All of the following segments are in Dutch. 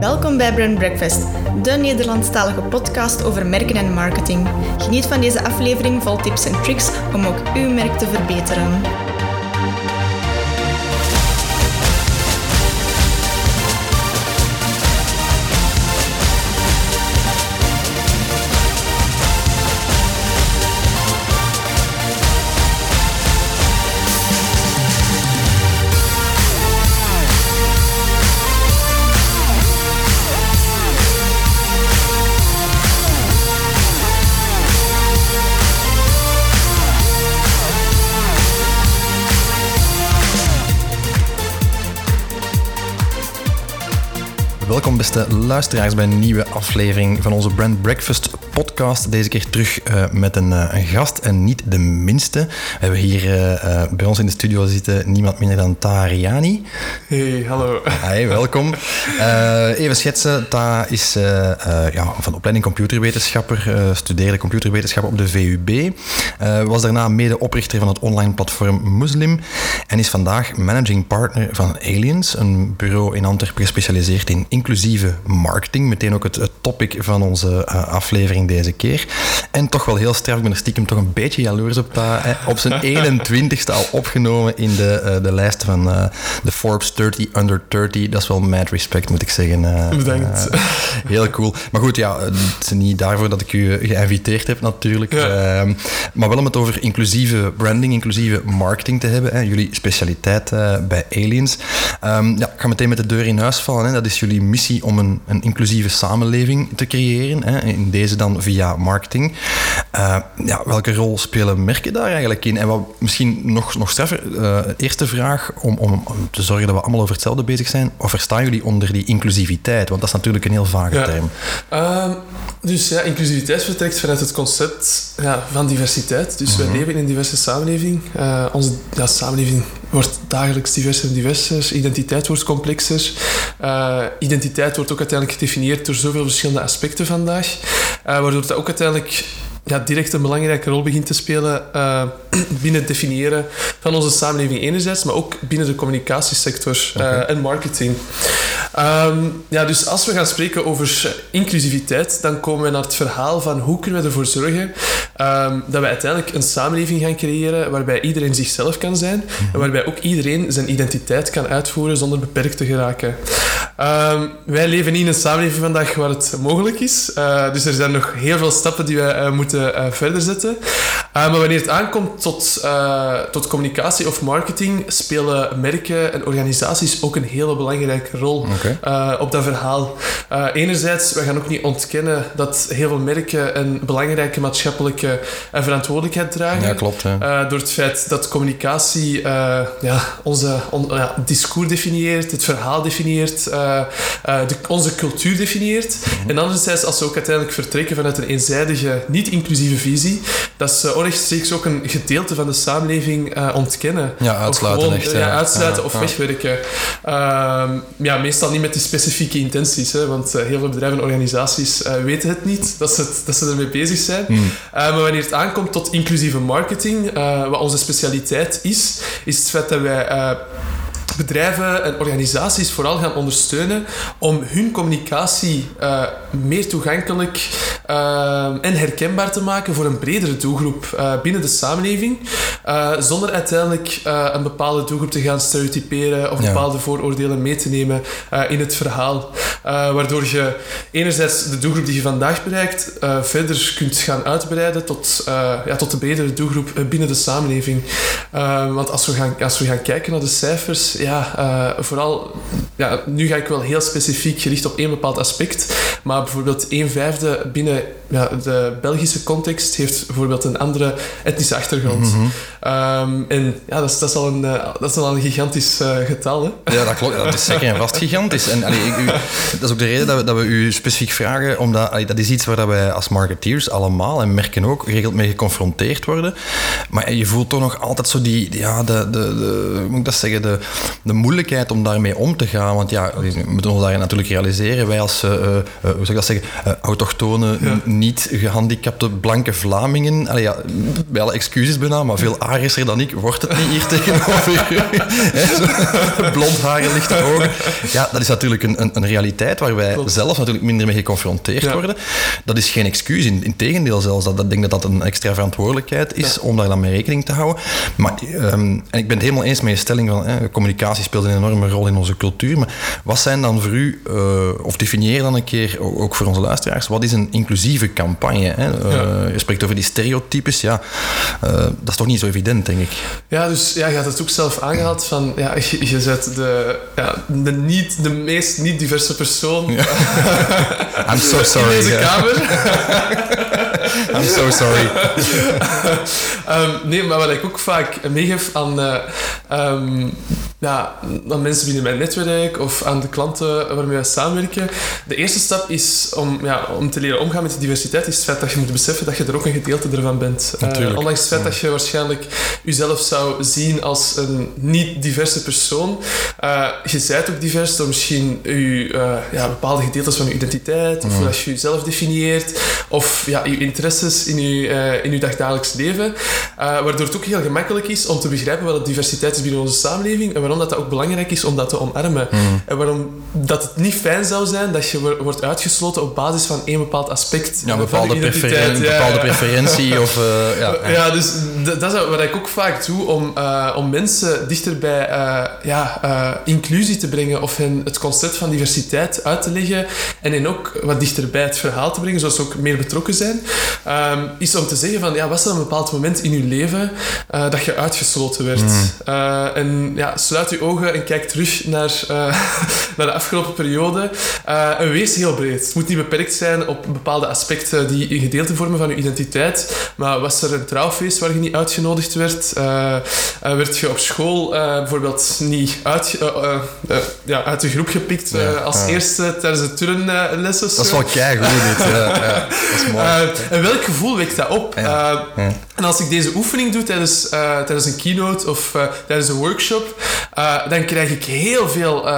Welkom bij Brand Breakfast, de Nederlandstalige podcast over merken en marketing. Geniet van deze aflevering vol tips en tricks om ook uw merk te verbeteren. Beste luisteraars bij een nieuwe aflevering van onze Brand Breakfast podcast. Deze keer terug uh, met een, uh, een, gast en niet de minste. We hebben hier uh, bij ons in de studio zitten niemand minder dan Tariani. Hey, hallo. Hi, welkom. even schetsen, Ta is ja, van opleiding computerwetenschapper, studeerde computerwetenschap op de VUB. was daarna medeoprichter van het online platform Muslim en is vandaag managing partner van Aliens, een bureau in Antwerpen gespecialiseerd in inclusieve marketing. Meteen ook het, het topic van onze aflevering deze keer. En toch wel heel straf, ik ben er stiekem toch een beetje jaloers op dat. Hè. Op zijn 21ste al opgenomen in de, uh, de lijst van uh, de Forbes 30 Under 30. Dat is wel mad respect, moet ik zeggen. Uh, Bedankt. heel cool. Maar goed, ja, het is niet daarvoor dat ik u geïnviteerd heb natuurlijk. Ja. Ehm, maar wel om het over inclusieve branding, inclusieve marketing te hebben. Hè. Jullie specialiteit bij Aliens. Um, ja, ik ga meteen met de deur in huis vallen. Hè. Dat is jullie missie om een, een inclusieve samenleving te creëren. Hè. In deze dan via marketing. Uh, ja, welke rol spelen merken daar eigenlijk in? En wat misschien nog, nog straffer, uh, eerste vraag om, om, om, te zorgen dat we allemaal over hetzelfde bezig zijn. Wat verstaan jullie onder die inclusiviteit? Want dat is natuurlijk een heel vage ja. term. Uh, dus ja, inclusiviteit vertrekt vanuit het concept ja, van diversiteit. Dus -hmm. wij leven in een diverse samenleving. Uh, onze ja, samenleving wordt dagelijks diverser en diverser. Identiteit wordt complexer. Uh, identiteit wordt ook uiteindelijk gedefinieerd door zoveel verschillende aspecten vandaag. Uh, waardoor het ook uiteindelijk ja, direct een belangrijke rol begint te spelen uh, binnen het definiëren van onze samenleving enerzijds, maar ook binnen de communicatiesector okay. en marketing. Um, ja, dus als we gaan spreken over inclusiviteit, dan komen we naar het verhaal van hoe kunnen we ervoor zorgen um, dat we uiteindelijk een samenleving gaan creëren waarbij iedereen zichzelf kan zijn en waarbij ook iedereen zijn identiteit kan uitvoeren zonder beperkt te geraken. Um, wij leven niet in een samenleving vandaag waar het mogelijk is, uh, dus er zijn nog heel veel stappen die we moeten Uh, verder zetten. Uh, maar wanneer het aankomt tot, uh, tot communicatie of marketing, spelen merken en organisaties ook een hele belangrijke rol okay. op dat verhaal. enerzijds, we gaan ook niet ontkennen dat heel veel merken een belangrijke maatschappelijke verantwoordelijkheid dragen. Ja, klopt. door het feit dat communicatie ja, onze on, discours definieert, het verhaal definieert, de, onze cultuur definieert. Mm -hmm. En anderzijds, als we ook uiteindelijk vertrekken vanuit een eenzijdige, niet inclusieve visie, dat ze onrechtstreeks ook een gedeelte van de samenleving uh, ontkennen. Ja, uitsluiten of gewoon, echt. Ja, uitsluiten ja, of wegwerken. Uh, ja, meestal niet met die specifieke intenties, hè, want uh, heel veel bedrijven en organisaties uh, weten het niet, dat ze, het, dat ze ermee bezig zijn. Hmm. maar wanneer het aankomt tot inclusieve marketing, wat onze specialiteit is, is het feit dat wij bedrijven en organisaties vooral gaan ondersteunen om hun communicatie uh, meer toegankelijk uh, en herkenbaar te maken voor een bredere doelgroep uh, binnen de samenleving, zonder uiteindelijk een bepaalde doelgroep te gaan stereotyperen of Ja. bepaalde vooroordelen mee te nemen in het verhaal. Waardoor je enerzijds de doelgroep die je vandaag bereikt verder kunt gaan uitbreiden tot, ja, tot de bredere doelgroep binnen de samenleving. want als we, gaan, als we gaan kijken naar de cijfers, ja, vooral, ja, nu ga ik wel heel specifiek gericht op één bepaald aspect, maar bijvoorbeeld een vijfde binnen ja, de Belgische context heeft bijvoorbeeld een andere etnische achtergrond. Mhm. um, en ja, dat is, dat is, al, een, dat is al een gigantisch uh, getal. Hè? Ja, dat klopt. Dat is zeker en vast gigantisch. En allee, ik, u, dat is ook de reden dat we, dat we u specifiek vragen, omdat allee, dat is iets waar dat wij als marketeers allemaal en merken ook geregeld mee geconfronteerd worden. Maar je voelt toch nog altijd zo die, ja, de, de, de hoe moet ik dat zeggen, de, de moeilijkheid om daarmee om te gaan. Want ja, we moeten ons daar natuurlijk realiseren. Wij als, uh, uh, hoe zou ik dat zeggen, uh, autochtone, ja. niet gehandicapte blanke Vlamingen. Allee, ja, bij alle excuses bijna, maar veel arisser dan ik wordt het niet hier tegenover. Blond haren, lichte ogen. Ja, dat is natuurlijk een, een, een realiteit waar wij Klopt. zelf natuurlijk minder mee geconfronteerd ja. worden. Dat is geen excuus, in, in tegendeel zelfs. Dat, dat, ik denk dat dat een extra verantwoordelijkheid is om daar dan mee rekening te houden. Maar, um, en ik ben het helemaal eens met je stelling van eh, communicatie speelt een enorme rol in onze cultuur. Maar wat zijn dan voor u, uh, of definieer dan een keer, ook voor onze luisteraars, wat is een inclusieve campagne? Hè? Uh, ja. Je spreekt over die stereotypes, ja, dat is toch niet zo evident, denk ik. Ja, dus ja, je had het ook zelf aangehaald van, ja, je, je zet de, ja, de, niet, de meest niet diverse persoon ja. I'm so sorry. in deze kamer. I'm so sorry. um, nee, maar wat ik ook vaak meegeef aan, uh, um, ja, aan mensen binnen mijn netwerk of aan de klanten waarmee wij samenwerken. De eerste stap is om, ja, om te leren omgaan met die diversiteit, is het feit dat je moet beseffen dat je er ook een gedeelte ervan bent. Uh, ondanks het feit dat je waarschijnlijk jezelf zou zien als een niet-diverse persoon, uh, je zijt ook divers door misschien je, ja, bepaalde gedeeltes van je identiteit, of hoe je jezelf definieert, of ja, je interesses in je, in je dagdagelijks leven. waardoor het ook heel gemakkelijk is om te begrijpen wat diversiteit is binnen onze samenleving en waarom dat, dat ook belangrijk is om dat te omarmen. Mm. En waarom dat het niet fijn zou zijn dat je wordt uitgesloten op basis van één bepaald aspect ja, bepaalde van preferen ja, bepaalde preferentie of... Uh, ja, ja, dus dat is wat ik ook vaak doe om, uh, om mensen dichter bij uh, ja, inclusie te brengen of hen het concept van diversiteit uit te leggen en hen ook wat dichter bij het verhaal te brengen, zodat ze ook meer betrokken zijn, um, is om te zeggen van, ja, was er een bepaald moment in je leven dat je uitgesloten werd? Mm. Uh, en ja, sluit je ogen en kijk terug naar, uh, naar de afgelopen periode. Uh, en wees heel breed. Het moet niet beperkt zijn op bepaalde aspecten die een gedeelte vormen van je identiteit. Maar was er een trouwfeest waar je niet uitgenodigd werd? werd je op school bijvoorbeeld niet uit, ja, uit de groep gepikt Ja, als ja. eerste tijdens de turnlessen? Dat is wel keigoed dit. Ja, ja, dat is mooi. En welk gevoel wekt dat op? Ja, ja. En als ik deze oefening doe tijdens, uh, tijdens een keynote of uh, tijdens een workshop, dan krijg ik heel veel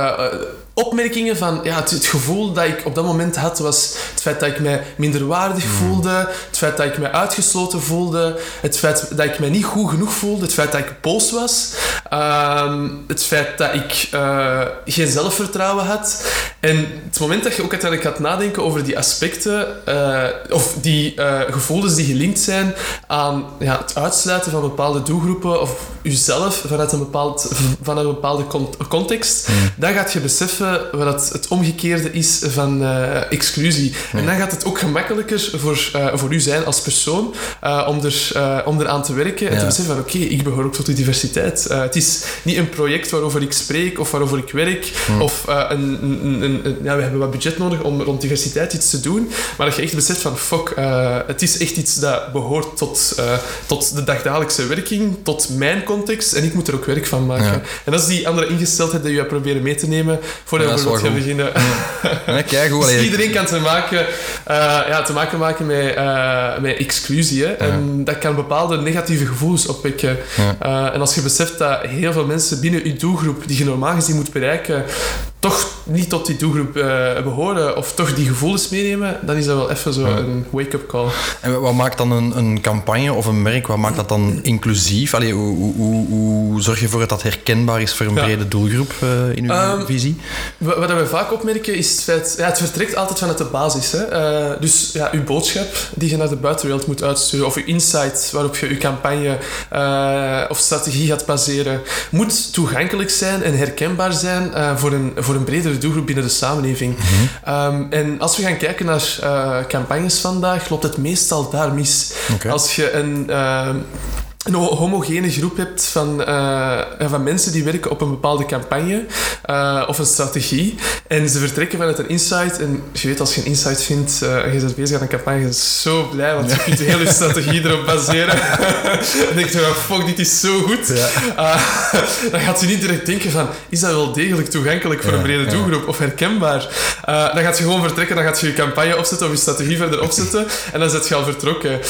opmerkingen van ja, het, het, gevoel dat ik op dat moment had was het feit dat ik mij minderwaardig Mm. voelde, het feit dat ik mij uitgesloten voelde, het feit dat ik mij niet goed genoeg voelde, het feit dat ik boos was, um, het feit dat ik uh, geen zelfvertrouwen had. En het moment dat je ook uiteindelijk gaat nadenken over die aspecten, uh, of die uh, gevoelens die gelinkt zijn aan ja, het uitsluiten van bepaalde doelgroepen of jezelf vanuit een, bepaald, vanuit een bepaalde context, Mm. dan gaat je beseffen wat het, het omgekeerde is van uh, exclusie. Ja. En dan gaat het ook gemakkelijker voor, uh, voor u zijn als persoon uh, om, er, om eraan te werken en te beseffen van oké, ik behoor ook tot die diversiteit. het is niet een project waarover ik spreek of waarover ik werk Hm. of een, een, een, een- ja, we hebben wat budget nodig om rond diversiteit iets te doen, maar dat je echt beseft van fuck, het is echt iets dat behoort tot, tot de dagdagelijkse werking, tot mijn context en ik moet er ook werk van maken. En dat is die andere ingesteldheid die je hebt proberen mee te nemen voordat Bijvoorbeeld gaan beginnen. Ja. Dus iedereen kan te maken, eh, ja, te maken maken met, eh, met exclusie. Hè? En dat kan bepaalde negatieve gevoelens opwekken. Eh, en als je beseft dat heel veel mensen binnen je doelgroep, die je normaal gezien moet bereiken, toch niet tot die doelgroep eh, behoren of toch die gevoelens meenemen, dan is dat wel even zo Ja. een wake-up call. En wat maakt dan een, een campagne of een merk, wat maakt dat dan inclusief? Allee, hoe, hoe, hoe, hoe zorg je ervoor dat dat herkenbaar is voor een Ja. brede doelgroep eh, in uw Ehm, visie? Wat we vaak opmerken is het feit... Ja, het vertrekt altijd vanuit de basis. Hè? Eh, dus ja, uw boodschap die je naar de buitenwereld moet uitsturen, of uw insight waarop je uw campagne of strategie gaat baseren, moet toegankelijk zijn en herkenbaar zijn voor, een, voor een bredere doelgroep binnen de samenleving. Ehm, en als we gaan kijken naar eh, campagnes vandaag, loopt het meestal daar mis. Als je een... ehm, een ho- homogene groep hebt van, eh, van mensen die werken op een bepaalde campagne eh, of een strategie. En ze vertrekken vanuit een insight. En je weet, als je een insight vindt en je bent bezig aan een campagne, je bent zo blij, want je kunt heel je strategie erop baseren. en denk je, van, fuck, dit is zo goed. Ja. Uh, dan gaat je niet direct denken van, is dat wel degelijk toegankelijk voor Ja, een brede doelgroep of herkenbaar? Uh, dan gaat je gewoon vertrekken, dan gaat je je campagne opzetten of je strategie verder opzetten en dan zet je al vertrokken.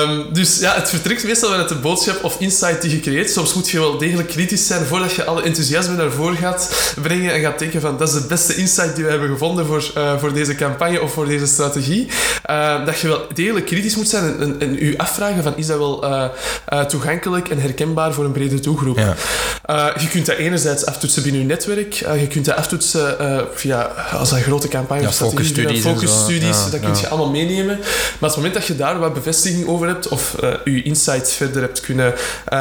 Um, dus ja, het vertrekt meestal vanuit de boodschap of insight die je creëert. Soms moet je wel degelijk kritisch zijn voordat je alle enthousiasme naar voren gaat brengen en gaat denken van dat is de beste insight die we hebben gevonden voor, uh, voor deze campagne of voor deze strategie. Uh, dat je wel degelijk kritisch moet zijn en, en, en je afvragen van is dat wel uh, toegankelijk en herkenbaar voor een brede doelgroep. Ja. je kunt dat enerzijds aftoetsen binnen je netwerk. je kunt dat aftoetsen via, als een grote campagne ja, focusstudies. Focusstudies, ja, dat kun je allemaal meenemen. Maar op het moment dat je daar wat bevestiging over hebt of je insights verder hebt kunnen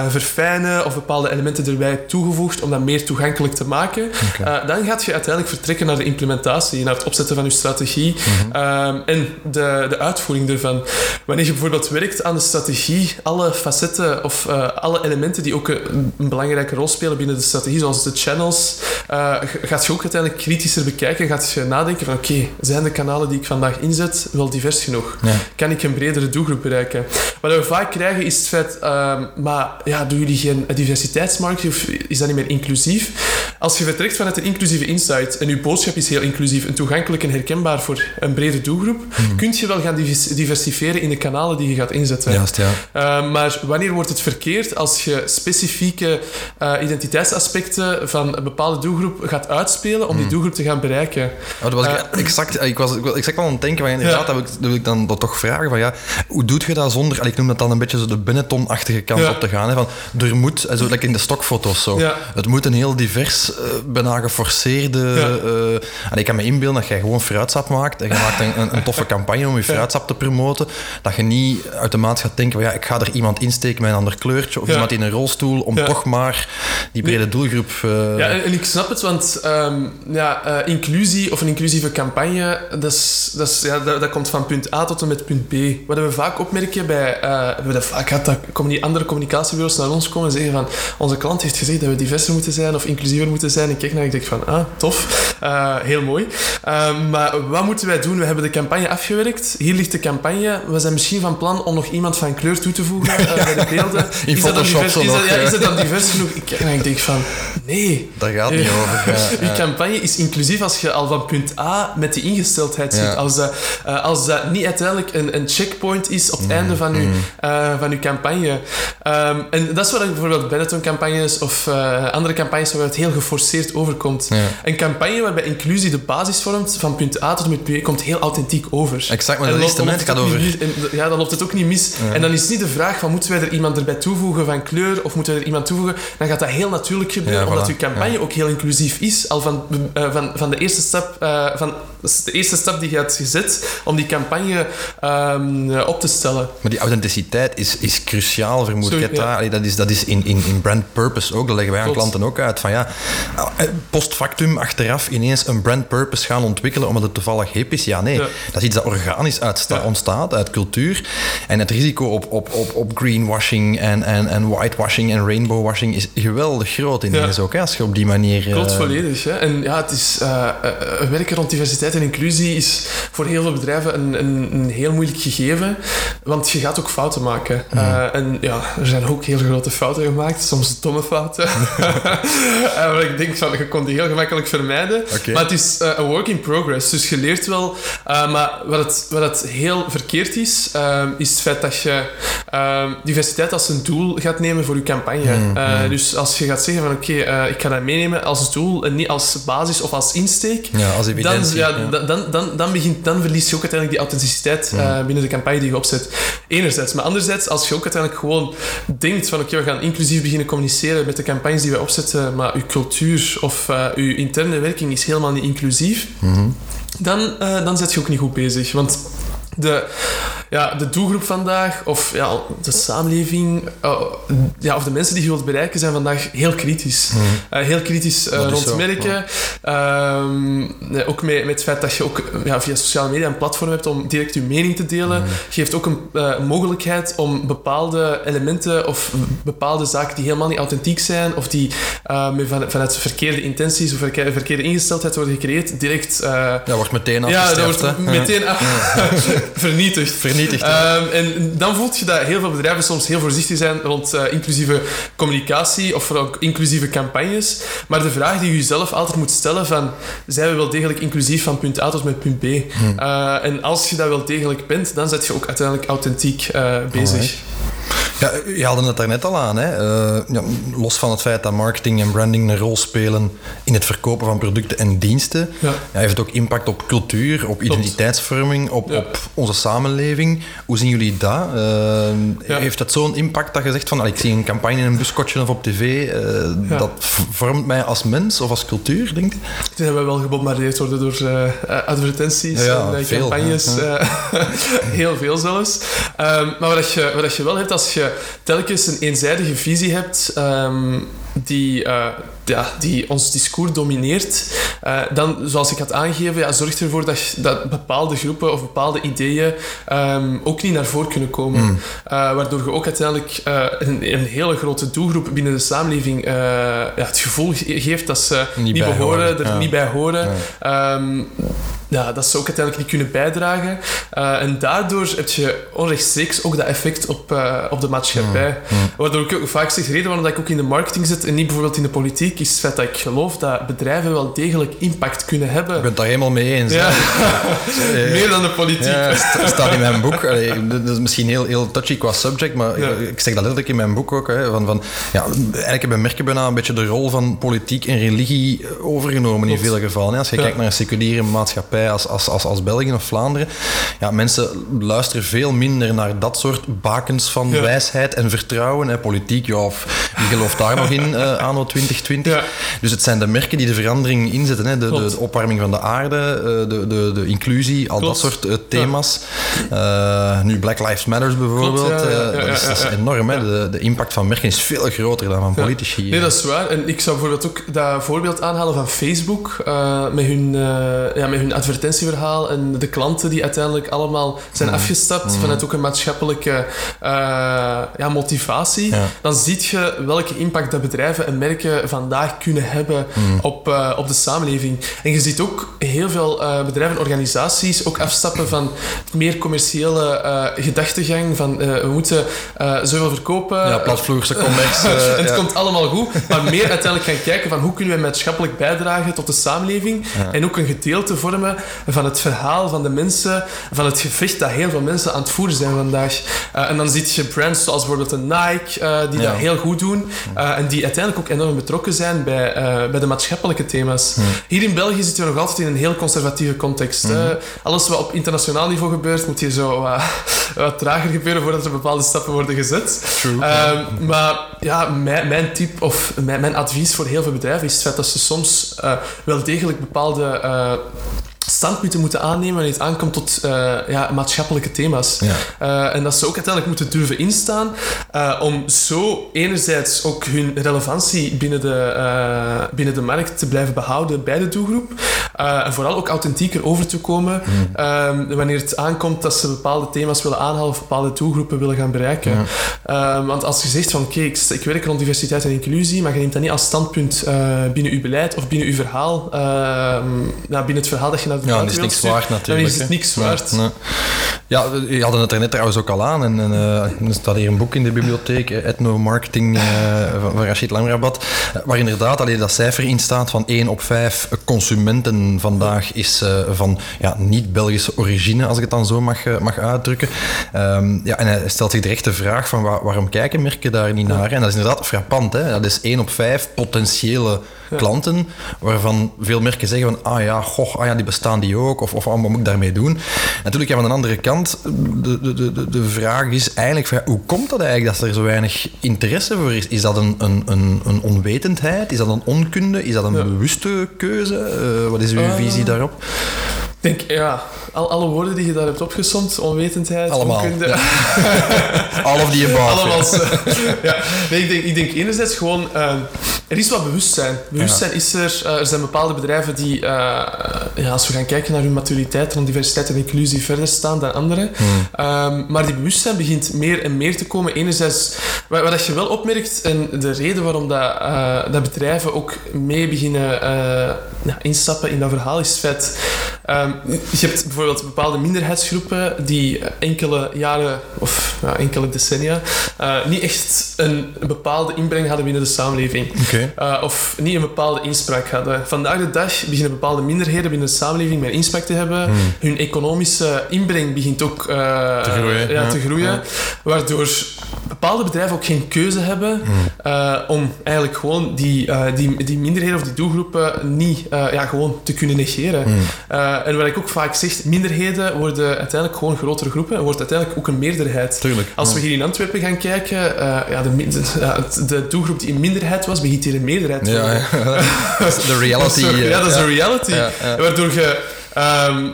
verfijnen of bepaalde elementen erbij toegevoegd om dat meer toegankelijk te maken, okay. dan gaat je uiteindelijk vertrekken naar de implementatie, naar het opzetten van je strategie mhm. ehm, en de, de uitvoering ervan. Wanneer je bijvoorbeeld werkt aan de strategie, alle facetten of uh, alle elementen die ook een, een, belangrijke rol spelen binnen de strategie, zoals de channels, gaat je ook uiteindelijk kritischer bekijken. Gaat je nadenken van oké, okay, zijn de kanalen die ik vandaag inzet wel divers genoeg? Ja. Kan ik een bredere doelgroep bereiken? Wat we vaak krijgen is het feit, uh, maar ja, doen jullie geen diversiteitsmarkt of is dat niet meer inclusief? Als je vertrekt vanuit een inclusieve insight en je boodschap is heel inclusief en toegankelijk en herkenbaar voor een brede doelgroep, mm. kun je wel gaan diversifieren in de kanalen die je gaat inzetten. Juist, ja. Uh, maar wanneer wordt het verkeerd als je specifieke uh, identiteitsaspecten van een bepaalde doelgroep gaat uitspelen om die mhm. doelgroep te gaan bereiken? Oh, dat was ik, uh, exact, ik was exact aan het denken, maar inderdaad, ja. dat, wil ik, wil ik dan dat toch vragen van ja, hoe doe je dat zonder, ik noem dat dan een beetje zo de binnentonachtige kant ja. op te gaan, hè, van er moet, zo lekker in de stokfoto's zo, ja. het moet een heel divers, bijna geforceerde en ik kan me inbeelden dat jij gewoon fruitsap maakt en je maakt een, een, een toffe campagne om je fruitsap te promoten, dat je niet automatisch gaat denken van ja, ik ga er iemand insteken met een ander kleurtje of iemand in een rolstoel om toch maar die brede doelgroep... Uh... Ja, en, ik snap het, want um, ja, uh, inclusie of een inclusieve campagne, dat, is, dat, is, ja, dat, dat, komt van punt A tot en met punt B. Wat we vaak opmerken bij... Uh, we hebben vaak gehad dat die andere communicatiebureaus naar ons komen en zeggen van onze klant heeft gezegd dat we diverser moeten zijn of inclusiever moeten zijn. En ik kijk naar en ik denk van, ah, tof. heel mooi. Um, maar wat moeten wij doen? We hebben de campagne afgewerkt. Hier ligt de campagne. We zijn misschien van plan om nog iemand van kleur toe te voegen uh, bij de beelden. In is Photoshop dat dan divers, is, dat, ja, is dat dan divers genoeg? Ik kijk ik denk van, nee. Daar gaat niet over. Je campagne is inclusief als je al van punt A met die ingesteldheid zit. Als, dat, als dat niet uiteindelijk een, een checkpoint is op het mm, einde van, mm. je, uh, van uw campagne. Um, en dat is wat ik bijvoorbeeld Benetton-campagnes of andere campagnes waar het heel geforceerd overkomt. Een campagne waarbij inclusie de basis vormt van punt A tot met punt B komt heel authentiek over. Exact, maar dat is de gaat over... ja, dan loopt het ook niet mis. En dan is niet de vraag van moeten wij er iemand erbij toevoegen van kleur of moeten wij er iemand toevoegen. Dan gaat dat heel natuurlijk gebeuren, omdat uw campagne ook heel inclusief is. Al van, uh, van, van de eerste stap, uh, van de eerste stap die je hebt gezet om die campagne um, op te stellen. Maar die authenticiteit is, is cruciaal, vermoed ik. Ja. Dat is, dat is in, in, in brand purpose ook, dat leggen wij aan klanten ook uit. Van ja, post factum achteraf ineens een brand purpose gaan ontwikkelen omdat het toevallig hip is. Ja, nee. Ja. Dat is iets dat organisch ontstaat, uit cultuur. En het risico op, op, op, op greenwashing en, en, en whitewashing en rainbowwashing is geweldig groot ineens ook, hè, als je op die manier... Klopt, uh... volledig. Hè. En ja, het is, uh, uh, werken rond diversiteit en inclusie is voor heel veel bedrijven een, een, een heel moeilijk gegeven, want je gaat ook fouten maken. Mm. en ja, er zijn ook heel grote fouten gemaakt, soms domme fouten. waar ik denk van, je kon die heel gemakkelijk vermijden. Okay. Maar het is een work in progress, dus je leert wel. maar wat het, wat het heel verkeerd is, uh, is het feit dat je diversiteit als een doel gaat nemen voor je campagne. Mm, uh, dus als je gaat zeggen van oké, okay, ik ga dat meenemen als doel en niet als basis of als insteek, ja, als evidentie, dan, ja, ja. Dan, dan, dan, begint, dan verlies je ook uiteindelijk die authenticiteit mm. binnen de campagne die je opzet. Enerzijds. Maar anderzijds, als je ook uiteindelijk gewoon denkt van oké, okay, we gaan inclusief beginnen communiceren met de campagnes die wij opzetten, maar uw cultuur of uw interne werking is helemaal niet inclusief. Mm -hmm dan, uh, dan zit je ook niet goed bezig. Want de, ja, de doelgroep vandaag, of ja, de samenleving, uh, ja, of de mensen die je wilt bereiken, zijn vandaag heel kritisch. Mm. Uh, heel kritisch uh, rond merken. Ja. Um, ook met, met het feit dat je ook ja, via sociale media een platform hebt om direct je mening te delen, mm. geeft ook een mogelijkheid om bepaalde elementen of bepaalde zaken die helemaal niet authentiek zijn, of die met van, vanuit verkeerde intenties of verkeerde, verkeerde ingesteldheid worden gecreëerd, direct... ja, wordt meteen afgestraft. Ja, dat wordt meteen af... vernietigd. Vernietigd. Um, en dan voelt je dat heel veel bedrijven soms heel voorzichtig zijn rond uh, inclusieve communicatie of ook inclusieve campagnes. Maar de vraag die je jezelf altijd moet stellen van, zijn we wel degelijk inclusief van punt A tot met punt B? Hmm. Uh, en als je dat wel degelijk bent, dan zet je ook uiteindelijk authentiek uh, bezig. Alright. Ja, je haalde het daarnet al aan. Hè. Uh, ja, los van het feit dat marketing en branding een rol spelen in het verkopen van producten en diensten, ja. heeft het ook impact op cultuur, op identiteitsvorming, op, op onze samenleving. Hoe zien jullie dat? Uh, heeft dat zo'n impact dat je zegt van, ik zie een campagne in een buskotje of op tv, uh, dat vormt mij als mens of als cultuur, denk je? Ik denk dat we wel gebombardeerd worden door advertenties en campagnes. heel veel zelfs. Um, maar wat je, wat je wel hebt, als je telkens een eenzijdige visie hebt um, die, uh, ja, die ons discours domineert, uh, dan, zoals ik had aangegeven, ja, zorgt ervoor dat, dat bepaalde groepen of bepaalde ideeën um, ook niet naar voren kunnen komen. Mm. Uh, waardoor je ook uiteindelijk een, een, hele grote doelgroep binnen de samenleving ja, het gevoel geeft dat ze niet, niet behoren, er niet bij horen. Um, ja, dat ze ook uiteindelijk niet kunnen bijdragen. Uh, en daardoor heb je onrechtstreeks ook dat effect op, uh, op de maatschappij. Mm, mm. Waardoor ik ook vaak zeg, de reden waarom ik ook in de marketing zit en niet bijvoorbeeld in de politiek, is feit dat ik geloof dat bedrijven wel degelijk impact kunnen hebben. Ik ben het daar helemaal mee eens. Ja. Meer dan de politiek. Ja, staat in mijn boek. Allee, dat is misschien heel, heel touchy qua subject, maar ik zeg dat letterlijk in mijn boek ook. Hè, van, van, ja, eigenlijk hebben merken bijna een beetje de rol van politiek en religie overgenomen in veel gevallen. Als je kijkt naar een seculiere maatschappij als, als, als, als België of Vlaanderen. Ja, mensen luisteren veel minder naar dat soort bakens van wijsheid en vertrouwen. Hè. Politiek, ja, of wie gelooft daar nog in uh, anno 2020? Dus het zijn de merken die de verandering inzetten. Hè. De, de, opwarming van de aarde, eh, de, de, de inclusie, al dat soort uh, thema's. nu Black Lives Matter bijvoorbeeld. dat, is, dat, is, enorm. Hè. De, de impact van merken is veel groter dan van politici. Nee, dat is waar. En ik zou bijvoorbeeld ook dat voorbeeld aanhalen van Facebook met hun, ja, met hun advertentieverhaal en de klanten die uiteindelijk allemaal zijn mm. afgestapt mm. vanuit ook een maatschappelijke ja, motivatie, dan zie je welke impact dat bedrijven en merken vandaag kunnen hebben mm. op, uh, op de samenleving. En je ziet ook heel veel uh, bedrijven en organisaties ook afstappen van meer commerciële gedachtegang, van we moeten zoveel verkopen. Ja, platvloerse commerce. het komt allemaal goed, maar meer uiteindelijk gaan kijken van hoe kunnen we maatschappelijk bijdragen tot de samenleving en ook een gedeelte vormen van het verhaal van de mensen, van het gevecht dat heel veel mensen aan het voeren zijn vandaag. Uh, en dan zie je brands zoals bijvoorbeeld een Nike, uh, die dat heel goed doen uh, en die uiteindelijk ook enorm betrokken zijn bij, bij de maatschappelijke thema's. Hier in België zitten we nog altijd in een heel conservatieve context. alles wat op internationaal niveau gebeurt, moet hier zo wat trager gebeuren voordat er bepaalde stappen worden gezet. Ehm, maar ja, mijn, mijn tip of mijn, mijn, advies voor heel veel bedrijven is het feit dat ze soms wel degelijk bepaalde standpunten moeten aannemen wanneer het aankomt tot uh, ja, maatschappelijke thema's. Ja. Uh, en dat ze ook uiteindelijk moeten durven instaan uh, om zo enerzijds ook hun relevantie binnen de, binnen de markt te blijven behouden bij de doelgroep. en vooral ook authentieker over te komen mm. wanneer het aankomt dat ze bepaalde thema's willen aanhalen of bepaalde doelgroepen willen gaan bereiken. Ja. want als je zegt van oké, ik, ik, werk rond diversiteit en inclusie, maar je neemt dat niet als standpunt binnen uw beleid of binnen uw verhaal, nou, binnen het verhaal dat je naar ja, dat is niks waard natuurlijk. Dan is het niks waard. Nee, Ja, je hadden het er net trouwens ook al aan. En, en uh, er staat hier een boek in de bibliotheek, eh, Ethno Marketing uh, van Rachid Lamrabat, waar inderdaad alleen dat cijfer in staat van 1 op 5 consumenten vandaag is uh, van ja, niet-Belgische origine, als ik het dan zo mag, mag uitdrukken. Um, ja, en hij stelt zich direct de vraag van waar, waarom kijken merken daar niet naar? En dat is inderdaad frappant. Hè? Dat is 1 op 5 potentiële klanten, waarvan veel merken zeggen van, ah ja, goh, ah ja, die bestaan die ook, of, of wat moet ik daarmee doen? Natuurlijk, ja, van de andere kant, de, de, de, de vraag is eigenlijk, hoe komt dat eigenlijk dat er zo weinig interesse voor is? Is dat een, een, een, een onwetendheid? Is dat een onkunde? Is dat een bewuste keuze? Uh, wat is uw uh, visie daarop? Ik denk, ja, al, alle woorden die je daar hebt opgesomd, onwetendheid, Allemaal, onkunde. Ja. All of the above. Allemaal. ja. Nee, ik, denk, ik denk enerzijds gewoon, uh, er is wat bewustzijn. Bewustzijn ja. is er. Uh, er zijn bepaalde bedrijven die, uh, ja, als we gaan kijken naar hun maturiteit rond diversiteit en inclusie, verder staan dan anderen. Hmm. Um, maar die bewustzijn begint meer en meer te komen. Enerzijds, wat, wat je wel opmerkt, en de reden waarom dat, dat bedrijven ook mee beginnen ja, instappen in dat verhaal, is het feit... Um, je hebt bijvoorbeeld bepaalde minderheidsgroepen die enkele jaren of ja, enkele decennia uh, niet echt een bepaalde inbreng hadden binnen de samenleving. Okay. Uh, of niet een bepaalde inspraak hadden. Vandaag de dag beginnen bepaalde minderheden binnen de samenleving meer inspraak te hebben. Hmm. Hun economische inbreng begint ook uh, te groeien. Ja, te groeien Waardoor bepaalde bedrijven ook geen keuze hebben uh, om eigenlijk gewoon die, die, die minderheden of die doelgroepen niet ja, gewoon te kunnen negeren. Mm. en wat ik ook vaak zeg, minderheden worden uiteindelijk gewoon grotere groepen en wordt uiteindelijk ook een meerderheid. Tuurlijk. Als we hier in Antwerpen gaan kijken, ja, de, de, de, doelgroep die een minderheid was, begint hier een meerderheid te worden. Ja, de reality. ja, dat is de reality. Waardoor je... Um,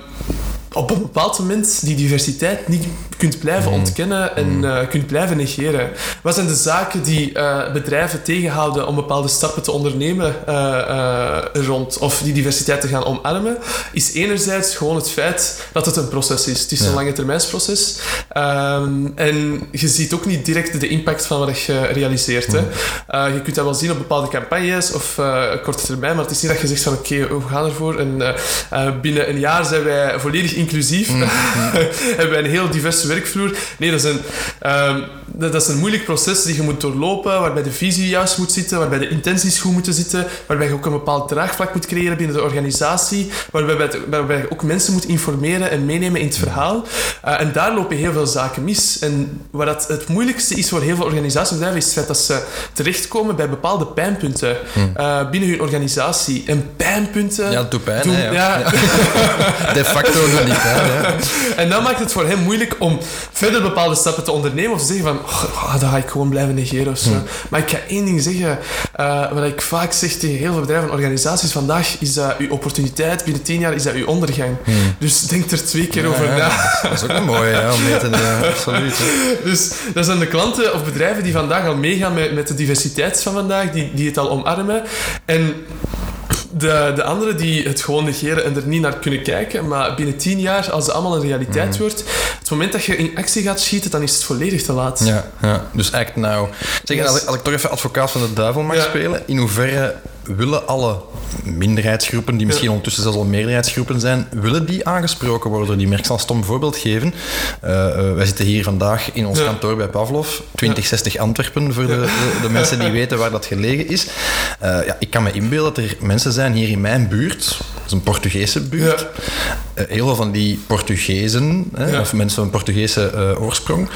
op een bepaald moment die diversiteit niet kunt blijven mm. ontkennen en mm. uh, kunt blijven negeren. Wat zijn de zaken die uh, bedrijven tegenhouden om bepaalde stappen te ondernemen uh, rond of die diversiteit te gaan omarmen? Is enerzijds gewoon het feit dat het een proces is. Het is ja. een lange termijnsproces. Um, en je ziet ook niet direct de impact van wat je realiseert. Mm. Hè. je kunt dat wel zien op bepaalde campagnes of korte termijn, maar het is niet dat je zegt van oké, okay, we gaan ervoor en binnen een jaar zijn wij volledig inclusief. Hebben wij een heel diverse werkvloer. Nee, dat is, een, um, dat, is een moeilijk proces die je moet doorlopen, waarbij de visie juist moet zitten, waarbij de intenties goed moeten zitten, waarbij je ook een bepaald draagvlak moet creëren binnen de organisatie, waarbij, waarbij je ook mensen moet informeren en meenemen in het verhaal. Uh, en daar lopen heel veel zaken mis. En wat dat het moeilijkste is voor heel veel organisatiebedrijven, is het feit dat ze terechtkomen bij bepaalde pijnpunten uh, binnen hun organisatie. En pijnpunten... Ja, dat doet pijn, doen, hè, ja. ja. De facto nog niet, hè. Ja. En dan maakt het voor hem moeilijk om verder bepaalde stappen te ondernemen of te zeggen van, oh, dan ga ik gewoon blijven negeren of zo. Hmm. Maar ik ga één ding zeggen, uh, wat ik vaak zeg tegen heel veel bedrijven en organisaties vandaag, is dat uw opportuniteit binnen tien jaar is dat uw ondergang. Hmm. Dus denk er twee keer over na. Dat is ook een mooie, ja, om mee te nemen. Absoluut. Dus dat zijn de klanten of bedrijven die vandaag al meegaan met, met de diversiteit van vandaag, die, die het al omarmen. En de, de anderen die het gewoon negeren en er niet naar kunnen kijken, maar binnen tien jaar, als het allemaal een realiteit mm. wordt, het moment dat je in actie gaat schieten, dan is het volledig te laat. Ja, ja. dus act now. Zeg, als, ik, als ik toch even advocaat van de duivel mag spelen, in hoeverre willen alle minderheidsgroepen, die misschien ondertussen zelfs al meerderheidsgroepen zijn, willen die aangesproken worden? Die merk zal een stom voorbeeld geven. Uh, uh, wij zitten hier vandaag in ons kantoor bij Pavlov, 2060 Antwerpen, voor de, de, mensen die weten waar dat gelegen is. Uh, ja, ik kan me inbeelden dat er mensen zijn hier in mijn buurt, dat is een Portugese buurt, heel veel van die Portugezen, hè, of mensen van Portugese oorsprong,